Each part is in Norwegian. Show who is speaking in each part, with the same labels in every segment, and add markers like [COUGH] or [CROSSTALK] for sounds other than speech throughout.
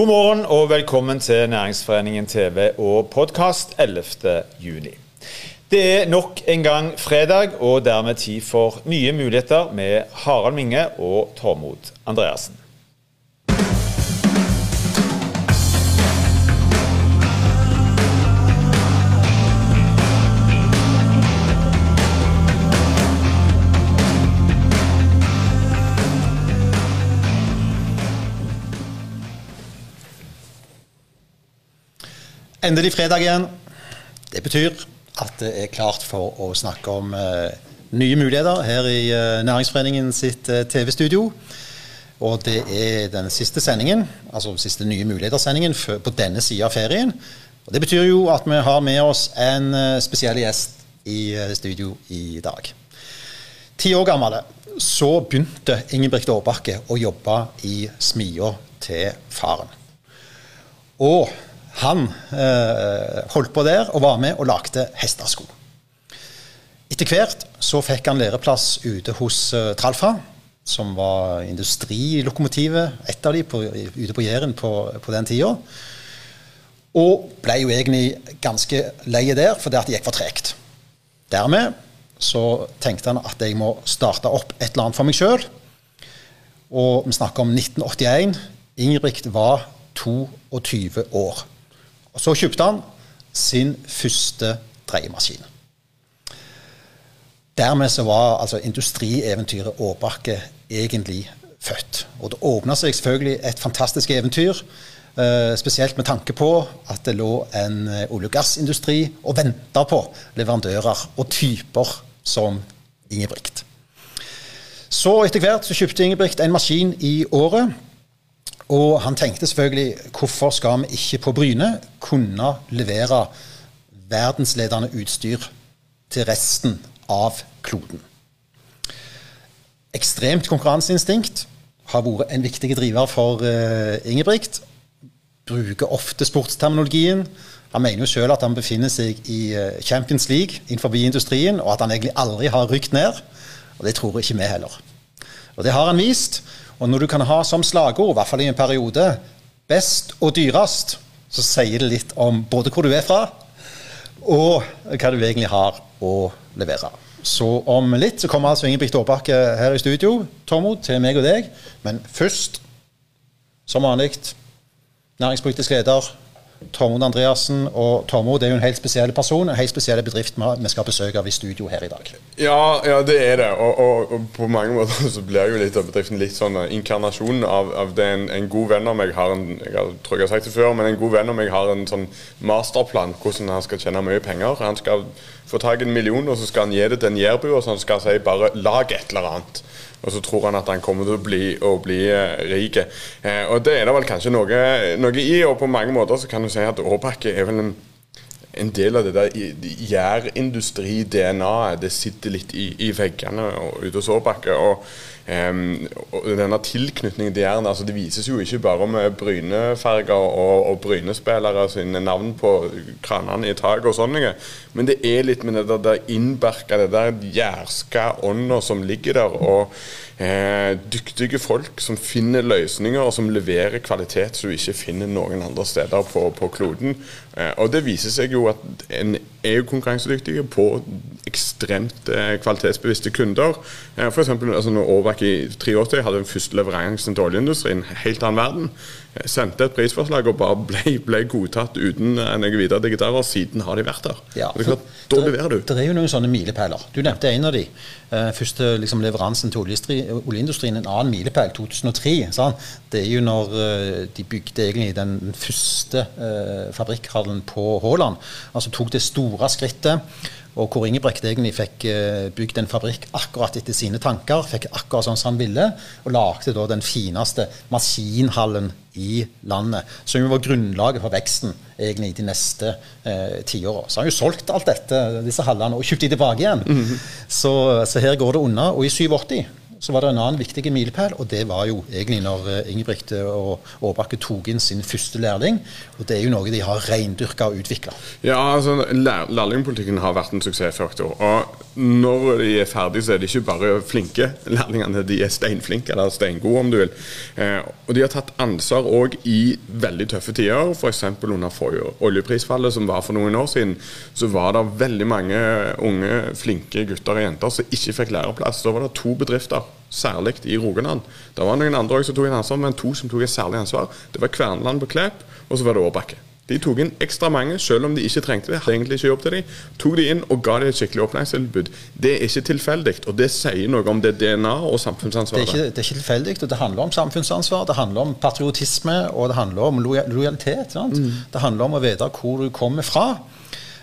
Speaker 1: God morgen og velkommen til Næringsforeningen TV og podkast 11.6. Det er nok en gang fredag og dermed tid for nye muligheter med Harald Minge og Tormod Andreassen.
Speaker 2: Endelig fredag igjen. Det betyr at det er klart for å snakke om eh, nye muligheter her i eh, Næringsforeningen sitt eh, TV-studio. Og det er den siste sendingen, altså den siste nye muligheter-sendingen på denne sida av ferien. Og Det betyr jo at vi har med oss en eh, spesiell gjest i eh, studio i dag. Ti år gammel så begynte Ingebrigt Aarbakke å jobbe i smia til faren. Og han eh, holdt på der og var med og lagde hestesko. Etter hvert så fikk han læreplass ute hos eh, Tralfa, som var industrilokomotivet, et av de på, ute på Jæren på, på, den tida. Og ble jo egentlig ganske lei der, fordi det gikk for tregt. Dermed så tenkte han at jeg må starte opp et eller annet for meg sjøl. Og vi snakker om 1981. Ingebrigt var 22 år. Og Så kjøpte han sin første dreiemaskin. Dermed så var altså industrieventyret Åbakke egentlig født. Og det åpna seg selvfølgelig et fantastisk eventyr. Uh, spesielt med tanke på at det lå en uh, olje- og gassindustri og venta på leverandører og typer som Ingebrigt. Så etter hvert så kjøpte Ingebrigt en maskin i året og han tenkte selvfølgelig hvorfor skal vi ikke på Bryne kunne levere verdensledende utstyr til resten av kloden. Ekstremt konkurranseinstinkt har vært en viktig driver for uh, Ingebrigt. Bruker ofte sportsterminologien. Han mener jo selv at han befinner seg i uh, Champions League innenfor industrien, og at han egentlig aldri har rykt ned. Og det tror ikke vi heller. Og det har han vist. Og når du kan ha som slagord, i hvert fall i en periode, best og dyrest, så sier det litt om både hvor du er fra, og hva du egentlig har å levere. Så om litt så kommer altså Ingebrigt Aabakke her i studio, Tormod, til meg og deg. Men først, som vanlig, næringspolitisk leder Tormod Andreassen. Og Tormod er jo en helt spesiell person, en helt spesiell bedrift vi skal besøke av i studio her i dag.
Speaker 3: Ja, ja det er det. Og, og, og, på mange måter [LAUGHS] så blir jo litt av bedriften litt sånn inkarnasjon av, av det en, en, god venn av meg har en jeg tror jeg har sagt det før, men en god venn av meg har en sånn masterplan hvordan han skal tjene mye penger. Han skal få tak i en million, og så skal han gi det til en jærbu, og så skal han si bare 'lag et eller annet'. Og så tror han at han kommer til å bli, bli uh, rik. Eh, og det er det vel kanskje noe, noe, i, og på mange måter så kan du si at Aabakke er vel en, en del av det der gjærindustri-DNA-et. Det sitter litt i, i veggene ute hos Aabakke. Og Um, denne tilknytningen til Jæren altså Det vises jo ikke bare med brynefarger og, og brynespillere sine navn på kranene i taket og sånne, men det er litt med det der, innberka, det der jærska ånda som ligger der. og eh, dyktige folk som finner løsninger og som leverer kvalitet som du ikke finner noen andre steder på, på kloden. Eh, og det viser seg jo at en er jo konkurransedyktige på ekstremt eh, kvalitetsbevisste kunder. Eh, F.eks. Altså når Aarback i 83 hadde den første leveransen til oljeindustrien, helt annen verden. Eh, sendte et prisforslag og bare ble, ble godtatt uten noe videre og Siden har de vært der. Ja, det klart, da leverer du.
Speaker 2: Det er jo noen sånne milepæler. Du nevnte en av de. Uh, første liksom, leveransen til oljeindustrien, en annen milepæl, 2003. Sant? Det er jo når uh, de bygde egentlig den første uh, fabrikkhallen på Haaland. Altså tok det store skrittet og hvor Ingebrigt egentlig fikk eh, bygd en fabrikk akkurat etter sine tanker. Fikk akkurat sånn som han ville, og lagde da den fineste maskinhallen i landet. Som jo var grunnlaget for veksten egentlig i de neste eh, tiåra. Så han jo solgt alt dette, disse hallene, og kjøpt de tilbake igjen. Mm -hmm. så, så, her går det unna. Og i 87 så var det en annen viktig milepæl, og det var jo egentlig når eh, Ingebrigt og Årbakke tok inn sin første lærling. Og det er jo noe de har reindyrka og utvikla.
Speaker 3: Ja, altså lærlingpolitikken har vært en suksessfaktor. Og når de er ferdige, så er de ikke bare flinke lærlingene, de er steinflinke, eller steingode om du vil. Eh, og de har tatt ansvar òg i veldig tøffe tider. F.eks. under oljeprisfallet som var for noen år siden, så var det veldig mange unge, flinke gutter og jenter som ikke fikk læreplass. Da var det to bedrifter særlig i Rogaland. Det var noen andre som tok en ansvar, men to som tok et særlig ansvar. Det var Kverneland på Klepp, og så var det Årbakke. De tok inn ekstra mange, selv om de ikke trengte det. Hadde egentlig ikke jobb til dem. Tok de inn og ga dem et skikkelig opplæringstilbud. Det er ikke tilfeldig, og det sier noe om det DNA og samfunnsansvaret.
Speaker 2: Det er ikke, det er ikke tilfeldig, og det handler om samfunnsansvar, det handler om patriotisme, og det handler om lojalitet. Mm. Det handler om å vite hvor du kommer fra.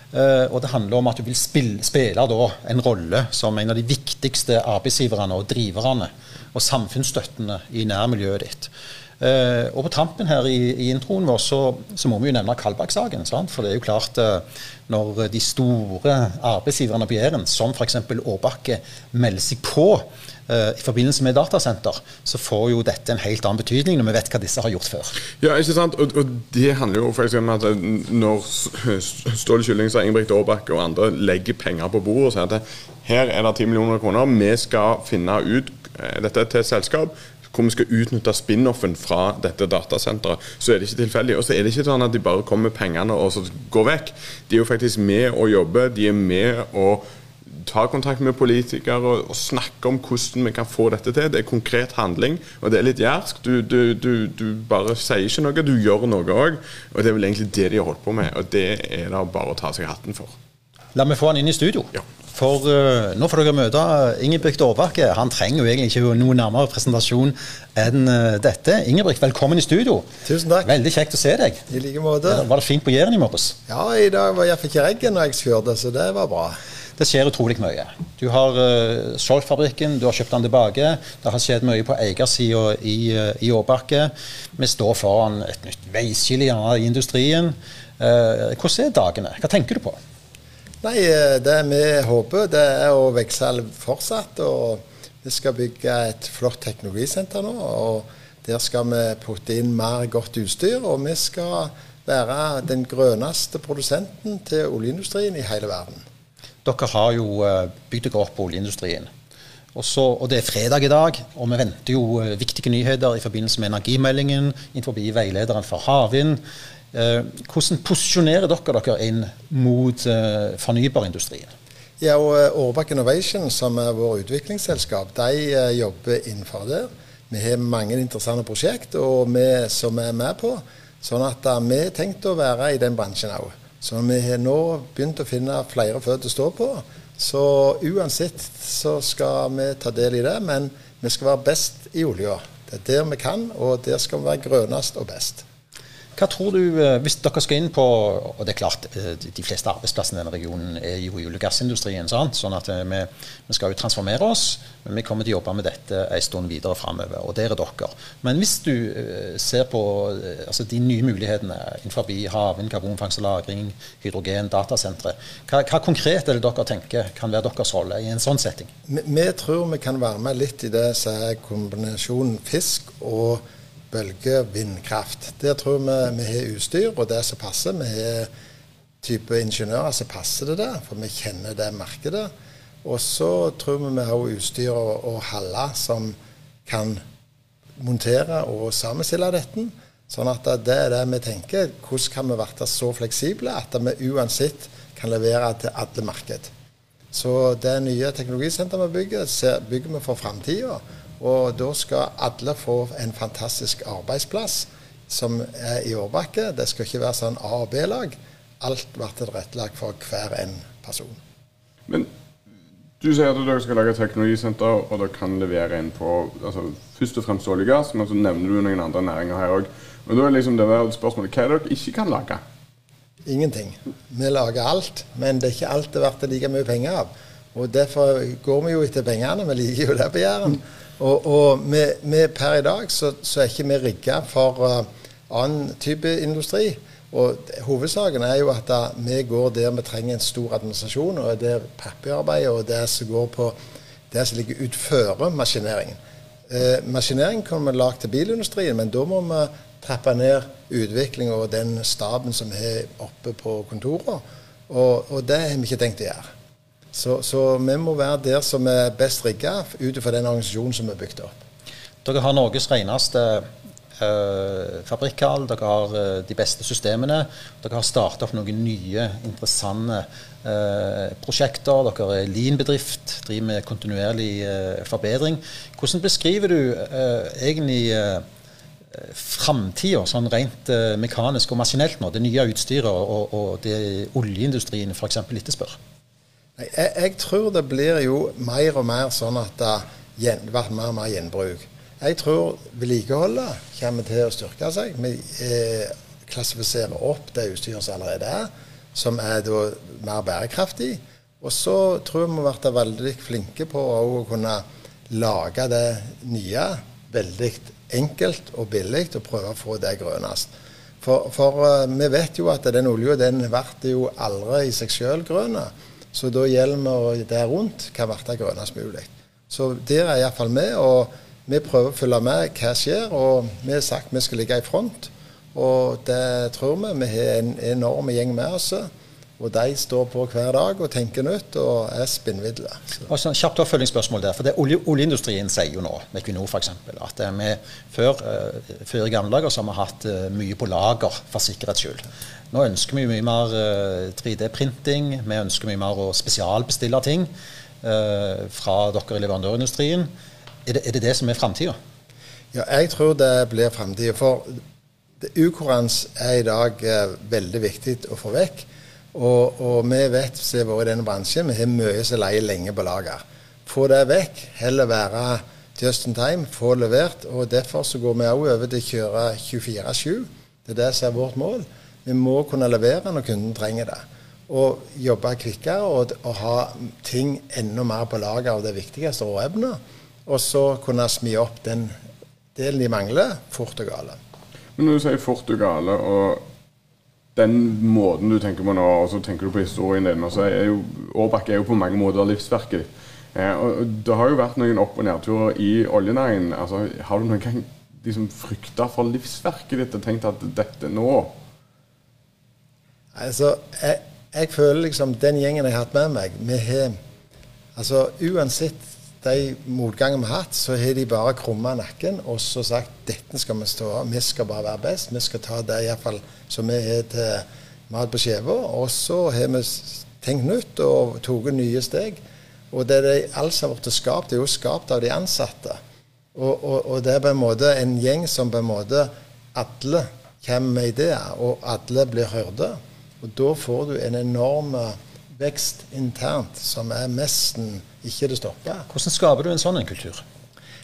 Speaker 2: Uh, og det handler om at du vil spille, spille en rolle som en av de viktigste arbeidsgiverne og driverne og samfunnsstøttene i nærmiljøet ditt. Uh, og på tampen her i, i introen vår så, så, må vi jo nevne Kalbakk-saken. For det er jo klart uh, når de store arbeidsgiverne på Jæren, som f.eks. Årbakke, melder seg på Eh, i forbindelse med datasenter, så får jo dette en helt annen betydning når vi vet hva disse har gjort før.
Speaker 3: Ja, ikke sant? Og, og det handler jo faktisk om at eh, når Ståle og Ingebrigt Aarbakke og andre legger penger på bordet og sier at her er det 10 millioner kroner, vi skal finne ut eh, dette til et selskap hvor vi skal utnytte spin-offen fra dette datasenteret, så er det ikke tilfeldig. Og så er det ikke sånn at de bare kommer med pengene og så går vekk. De er jo faktisk med å jobbe. De er med å ta kontakt med politikere og, og, snakke om hvordan vi kan få dette til. Det er konkret handling, og det er litt jærsk. Du, du, du, du, bare sier ikke noe, du gjør noe òg. Og det er vel egentlig det de har holdt på med, og det er det bare å ta seg hatten for.
Speaker 2: La meg få han inn i studio.
Speaker 3: Ja.
Speaker 2: For uh, nå får dere møte Ingebrigt Aarbakke. Han trenger jo egentlig ikke noen nærmere presentasjon enn uh, dette. Ingebrigt, velkommen i studio.
Speaker 4: Tusen takk.
Speaker 2: Veldig kjekt å se deg.
Speaker 4: I like måte.
Speaker 2: Var det fint på Jæren i morges?
Speaker 4: Ja, i dag var jeg fikk regn når jeg kjørte, så det var bra.
Speaker 2: Det skjer utrolig mye. Du har uh, solgt fabrikken, du har kjøpt den tilbake. Det har skjedd mye på eiersida i, uh, i Åbakke. Vi står foran et nytt veiskille i industrien. Uh, hvordan er dagene? Hva tenker du på?
Speaker 4: Nei, Det vi håper, det er å vokse fortsatt. og Vi skal bygge et flott teknologisenter nå. og Der skal vi putte inn mer godt utstyr. Og vi skal være den grønneste produsenten til oljeindustrien i hele verden.
Speaker 2: Dere har jo eh, bygd dere opp på oljeindustrien. Også, og Det er fredag i dag, og vi venter jo eh, viktige nyheter i forbindelse med energimeldingen innenfor veilederen for havvind. Eh, hvordan posisjonerer dere dere inn mot fornybarindustrien?
Speaker 4: Ja, og Årbakk Innovation, som er vår utviklingsselskap, de jobber innenfor det. Vi har mange interessante prosjekt og vi, som er med på. Sånn at vi har tenkt å være i den bransjen òg. Så vi har nå begynt å finne flere føtter å stå på. Så uansett så skal vi ta del i det, men vi skal være best i olja. Det er der vi kan, og der skal vi være grønnest og best.
Speaker 2: Hva tror du, eh, hvis dere skal inn på og det er klart, eh, De fleste arbeidsplassene i denne regionen er jo i olje- og gassindustrien. Sant? sånn at eh, vi, vi, skal jo transformere oss, men vi kommer til å jobbe med dette en stund videre framover. Og der er dere. Men hvis du ser på altså de nye mulighetene innenfor havvind, karbonfangst og -lagring, hydrogen, datasentre, hva, hva, konkret er det dere tenker kan være deres rolle i en sånn setting?
Speaker 4: Vi, vi tror vi kan være med litt i det som er kombinasjonen fisk og bølgevindkraft. Der tror vi vi har utstyr og det som passer. Vi har type ingeniører som passer det der, for vi kjenner det markedet. Og så tror vi vi har utstyr og, og haller som kan montere og sammenstille dette. Sånn at det er det vi tenker. Hvordan kan vi være så fleksible at vi uansett kan levere til alle marked. Så det nye teknologisenteret vi bygger, bygger vi for framtida. Og da skal alle få en fantastisk arbeidsplass som er i Årbakke. Det skal ikke være sånn A- og B-lag. Alt blir tilrettelagt for hver en person.
Speaker 3: Men du sier at dere skal lage et teknologisenter, og dere kan levere inn på altså, først og fremst olje og gass, men så nevner du noen andre næringer her òg. Da er liksom det spørsmålet hva er det dere ikke kan lage?
Speaker 4: Ingenting. Vi lager alt, men det er ikke alt det blir like mye penger av. Og Derfor går vi jo etter pengene. Vi liker jo det på Jæren. Og, og med, med per i dag så, så, er ikke vi rigga for uh, annen type industri. Og Hovedsaken er jo at da, vi går der vi trenger en stor administrasjon, og det er papirarbeid og det som går på det som ligger utføre maskineringen. Eh, maskinering vi lage til bilindustrien, men da må vi trappe ned utviklinga og den staben som er oppe på kontoret. Og, og, det har vi ikke tenkt å gjøre. Så, så vi må være der som er best rigga ut fra den organisasjonen som er bygd opp.
Speaker 2: Dere har Norges reneste øh, fabrikkhall, dere har øh, de beste systemene. Dere har starta opp noen nye, interessante øh, prosjekter. Dere er lean-bedrift, driver med kontinuerlig eh, forbedring. Hvordan beskriver du eh, egentlig eh, framtida, sånn rent mekanisk og maskinelt nå, det nye utstyret og, og det oljeindustrien f.eks. etterspør?
Speaker 4: Jeg, jeg, tror det blir jo mer og mer sånn at det blir mer og mer gjenbruk. Jeg tror vedlikeholdet kommer til å styrke seg. Vi eh, klassifiserer opp det utstyret som allerede er, som er da mer bærekraftig. Og så tror jeg vi har vært veldig flinke på å kunne lage det nye veldig enkelt og billig og prøve å få det grønnest. For, for uh, vi vet jo at den olja den blir jo aldri i seg sjøl grønn. Så da gjelder vi det rundt kan bli grønnest mulig. Så der er iallfall vi. Og vi prøver å følge med hva skjer. Og vi har sagt vi skal ligge i front. Og det tror vi. Vi har en enorm gjeng med oss. Og de står på hver dag og tenker nytt og er spinnvidde.
Speaker 2: Altså, kjapt oppfølgingsspørsmål der. for det olje, Oljeindustrien sier jo nå, med Equinor f.eks., at vi før, uh, før i gamle dager så har vi hatt uh, mye på lager for sikkerhets skyld. Nå ønsker vi mye mer uh, eh, 3D-printing. Vi ønsker mye mer å spesialbestille ting fra dere i leverandørindustrien. Er det, er det det som er framtida?
Speaker 4: Ja, jeg tror det blir framtida. For ukurans er i dag veldig viktig å få vekk. Og, og vi vet, som har vært i denne bransjen, vi har mye som leier lenge på lager. Få det vekk. Heller være just in time, få levert. og Derfor så går vi òg over til å kjøre 24-7. Det er det som er vårt mål. Vi må kunne levere når kunden trenger det. Og jobbe kvikkere og, og ha ting enda mer på lager av det viktigste råevnet. Og så kunne smi opp den delen de mangler, fort og gale.
Speaker 3: Men når du sier fort og gale, og den måten du tenker på nå, og så tenker du på historien din og så er jo, Årbakk er jo på mange måter livsverket ditt. Eh, og Det har jo vært noen opp- og nedturer i oljenæringen. Altså, har du noen gang liksom frykta for livsverket ditt og tenkt at dette nå
Speaker 4: Altså, jeg, jeg føler liksom den gjengen jeg har hatt med meg Vi har Altså, uansett de motgangene vi har hatt, så har de bare krumma nakken og så sagt dette skal vi stå av. Vi skal bare være best. Vi skal ta det iallfall som vi har til mat på skiva. Og så har vi tenkt nytt og tatt nye steg. Og det de, alt har blitt skapt, er jo skapt av de ansatte. Og, og, og, det er på en måte en gjeng som på en måte alle kommer med ideer, og alle blir hørte. Og da får du en enorm vekst internt som er nesten ikke det stopper.
Speaker 2: Hvordan skaper du en sånn en kultur?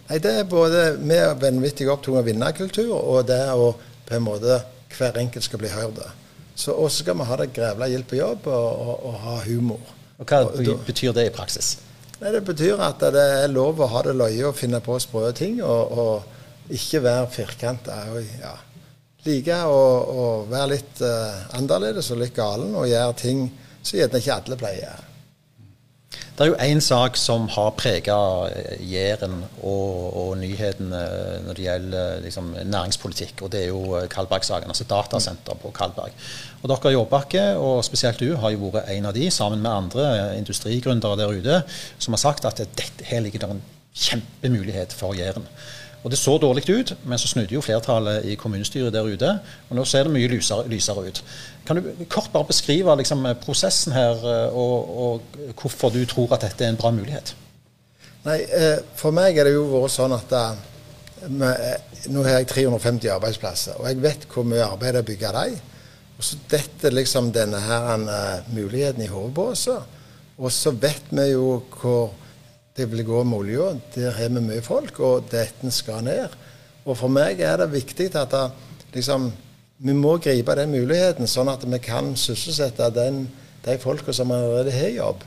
Speaker 4: Nei, Det er både med vanvittig opptatt av vinnerkultur, og det å på en måte hver enkelt skal bli hørt. Så også skal vi ha det grevla gildt på jobb og, og, og, ha humor.
Speaker 2: Og Hva og, betyr det i praksis?
Speaker 4: Nei, Det betyr at det er lov å ha det løye og finne på sprø ting, og, ikke være firkanta. Ja. Like å, være litt uh, annerledes og litt galen og gjøre ting som gjerne ikke alle pleier.
Speaker 2: Det er jo én sak som har prega Jæren og, og nyhetene når det gjelder liksom, næringspolitikk, og det er jo Kalberg-saken. Altså datasenter på Kalberg. Og dere i Jåbakke, og spesielt du, har jo vært en av de, sammen med andre industrigründere der ute, som har sagt at dette, her ligger der en kjempemulighet for Jæren. Og Det så dårlig ut, men så snudde jo flertallet i kommunestyret der ute. Og nå ser det mye lysere, lysere ut. Kan du kort bare beskrive liksom, prosessen her, eh, og, og, hvorfor du tror at dette er en bra mulighet?
Speaker 4: Nei, eh, For meg er det jo vært sånn at eh, nå har jeg 350 arbeidsplasser, og jeg vet hvor mye arbeid det er å bygge dem. Og så detter liksom denne her muligheten i hodet på oss. Og så vet vi jo hvor det vil gå med olja. Der har vi mye folk, og dette skal ned. Og for meg er det viktig at det, liksom, vi må gripe den muligheten, sånn at vi kan sysselsette den, de folka som allerede har jobb,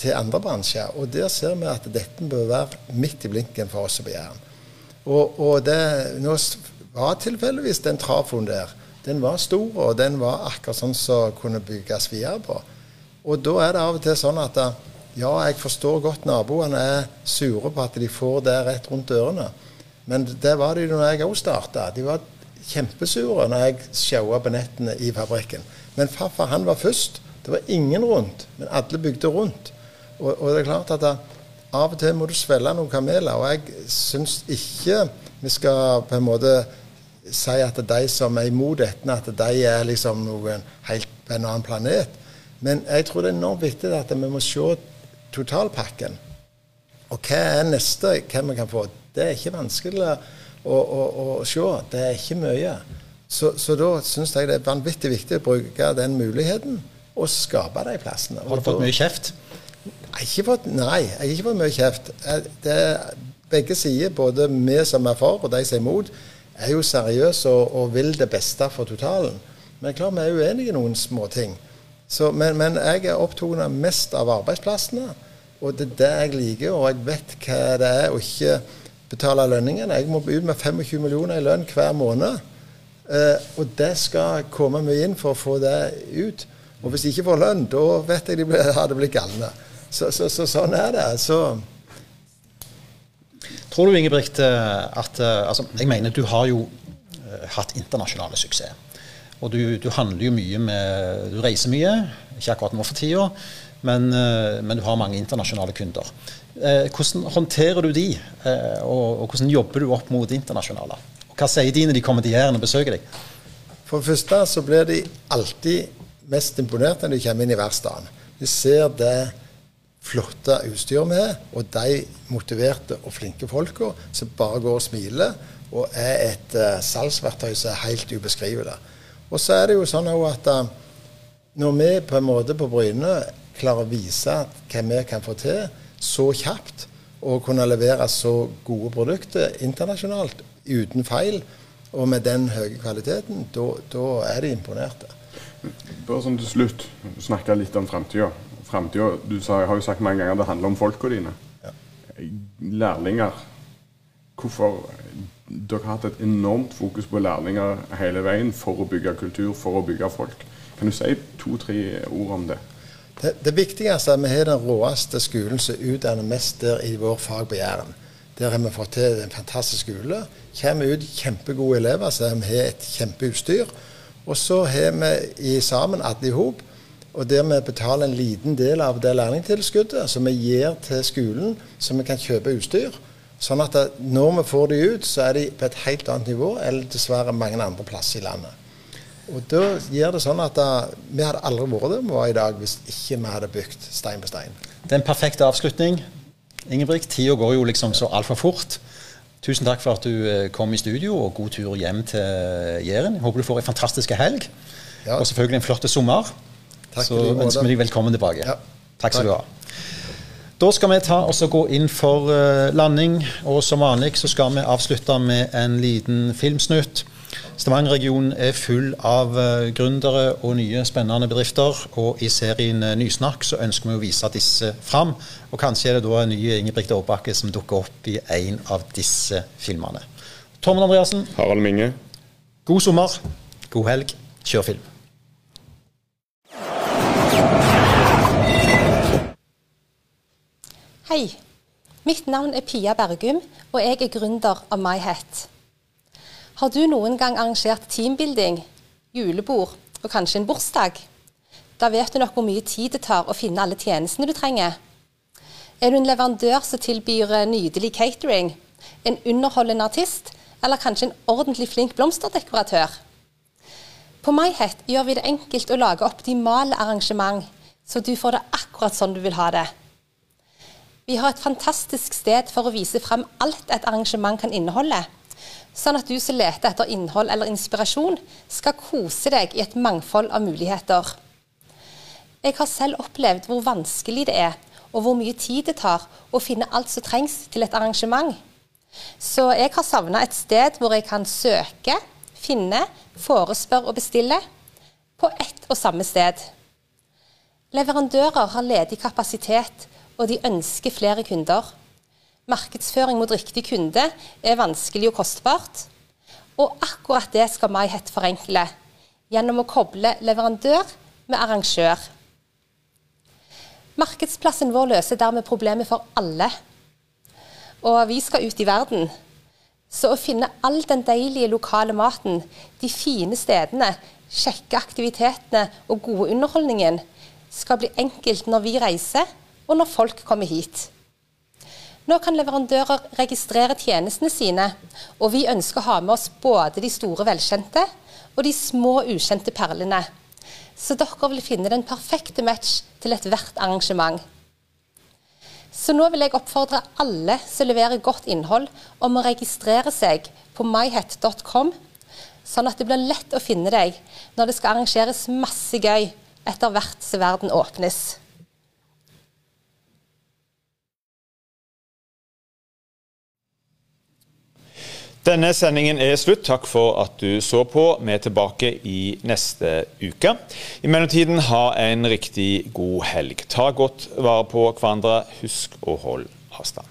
Speaker 4: til andre bransjer. Og der ser vi at dette bør være midt i blinken for oss på Jæren. Og, og det nå var tilfeldigvis den trafoen der. Den var stor, og den var akkurat sånn som kunne bygges videre på. Og da er det av og til sånn at Ja, jeg forstår godt naboene er sure på at de får det rett rundt ørene. Men det var de når jeg òg starta. De var kjempesure når jeg sjaua på nettene i fabrikken. Men farfar han var først. Det var ingen rundt, men alle bygde rundt. Og, og det er klart at da, av og til må du svelge noen kameler. Og jeg syns ikke vi skal på en måte si at de som er imot dette, at de er liksom noen helt på en annen planet. Men jeg tror det er enormt viktig at vi må se totalpakken. Og hva er neste hva vi kan få? Det er ikke vanskelig å, å, å se. Det er ikke mye. Så, så da syns jeg det er vanvittig viktig å bruke den muligheten og skape de plassene.
Speaker 2: Har du fått mye kjeft?
Speaker 4: Ikke fått, nei, jeg har ikke fått mye kjeft. Det begge sider, både vi som er for og de som er imot, er jo seriøse og, og, vil det beste for totalen. Men klart vi er uenige i noen småting. Men, men jeg er opptatt mest av arbeidsplassene. Og det er det jeg liker, og jeg vet hva det er å ikke betale lønningen. Jeg må ut med 25 millioner i lønn hver måned. Eh, og det skal komme mye inn for å få det ut. Og hvis de ikke får lønn, da vet jeg de [LAUGHS] hadde blitt galne. Så, så, så, sånn er det. Så
Speaker 2: Tror du, Ingebrigt, eh, at eh, altså, Jeg mener du har jo uh, hatt internasjonale suksess. Og du, du, handler jo mye med Du reiser mye, ikke akkurat nå for tida, men, uh, men, du har mange internasjonale kunder. Uh, hvordan håndterer du de, og, og, hvordan jobber du opp mot internasjonale? Og hva sier de når de kommer til Jæren og besøker deg?
Speaker 4: For det første så blir de alltid mest imponert når de kommer inn i verkstedet. De ser det flotte utstyr vi har, og de motiverte og flinke folka som bare går og smiler, og er et salgsverktøy som er helt ubeskrivelig. Og så er det jo sånn at uh, når vi på en måte på Bryne klarer å vise hva vi kan få til så kjapt, og kunne levere så gode produkter internasjonalt uten feil, og med den høye kvaliteten, da er de imponerte.
Speaker 3: Bare sånn til slutt, snakke litt om framtida framtida Du sa, har jo sagt mange ganger at det handler om folka dine. Ja. Lærlinger. Hvorfor Dere har hatt et enormt fokus på lærlinger hele veien for å bygge kultur, for å bygge folk. Kan du si to-tre ord om det?
Speaker 4: Det, det viktigste er at vi har den råeste skolen som utdanner mest der i vår fag på Jæren. Der har vi fått til en fantastisk skole. Kommer ut kjempegode elever som har et kjempeutstyr. Og så har vi i sammen alle i hop og der vi betaler en liten del av det lærlingtilskuddet som vi gir til skolen, så vi kan kjøpe utstyr. Sånn at når vi får de ut, så er de på et helt annet nivå eller dessverre mange andre plasser i landet. Og da gjør det sånn at da, vi hadde aldri vært der vi var i dag hvis ikke vi hadde bygd stein på stein.
Speaker 2: Det er en perfekt avslutning. Ingebrigt, tida går jo liksom så altfor fort. Tusen takk for at du eh, kom i studio, og god tur hjem til Jæren. Håper du får ei fantastisk helg. Ja. Og selvfølgelig en flott sommer. Takk så ønsker vi deg velkommen tilbake. Ja. Takk skal du ha. Da skal vi ta og gå inn for uh, landing, og som vanlig så skal vi avslutte med en liten filmsnutt. Stavanger-regionen er full av uh, gründere og nye, spennende bedrifter. Og i serien uh, Nysnakk så ønsker vi å vise disse fram. Og kanskje er det da en ny Ingebrigt Aarbakke som dukker opp i en av disse filmene. Tormod Andreassen.
Speaker 3: Harald Minge.
Speaker 2: God sommer. God helg. Kjør film.
Speaker 5: Hei. Mitt navn er Pia Bergum, og jeg er gründer av MyHat. Har du noen gang arrangert teambuilding, julebord og kanskje en bursdag? Da vet du nok hvor mye tid det tar å finne alle tjenestene du trenger. Er du en leverandør som tilbyr nydelig catering, en underholdende artist eller kanskje en ordentlig flink blomsterdekoratør? På MyHat gjør vi det enkelt å lage optimale arrangement, så du får det akkurat sånn du vil ha det. Vi har et fantastisk sted for å vise frem alt et arrangement kan inneholde. Sånn at du som leter etter innhold eller inspirasjon, skal kose deg i et mangfold av muligheter. Jeg har selv opplevd hvor vanskelig det er, og hvor mye tid det tar å finne alt som trengs til et arrangement. Så jeg har savna et sted hvor jeg kan søke, finne, forespørre og bestille på ett og samme sted. Leverandører har ledig kapasitet og de ønsker flere kunder. Markedsføring mot riktig kunde er vanskelig og kostbart. Og akkurat det skal MyHet forenkle, gjennom å koble leverandør med arrangør. Markedsplassen vår løser dermed problemet for alle. Og vi skal ut i verden. Så å finne all den deilige lokale maten, de fine stedene, kjekke aktivitetene og gode underholdningen skal bli enkelt når vi reiser, og når folk kommer hit. Nå kan leverandører registrere tjenestene sine, og vi ønsker å ha med oss både de store velkjente og de små ukjente perlene. Så dere vil finne den perfekte match til ethvert arrangement. Så nå vil jeg oppfordre alle som leverer godt innhold, om å registrere seg på myhat.com, sånn at det blir lett å finne deg når det skal arrangeres masse gøy etter hvert som verden åpnes.
Speaker 1: Denne sendingen er slutt. Takk for at du så på. Vi er tilbake i neste uke. I mellomtiden, ha en riktig god helg. Ta godt vare på hverandre. Husk å holde avstand.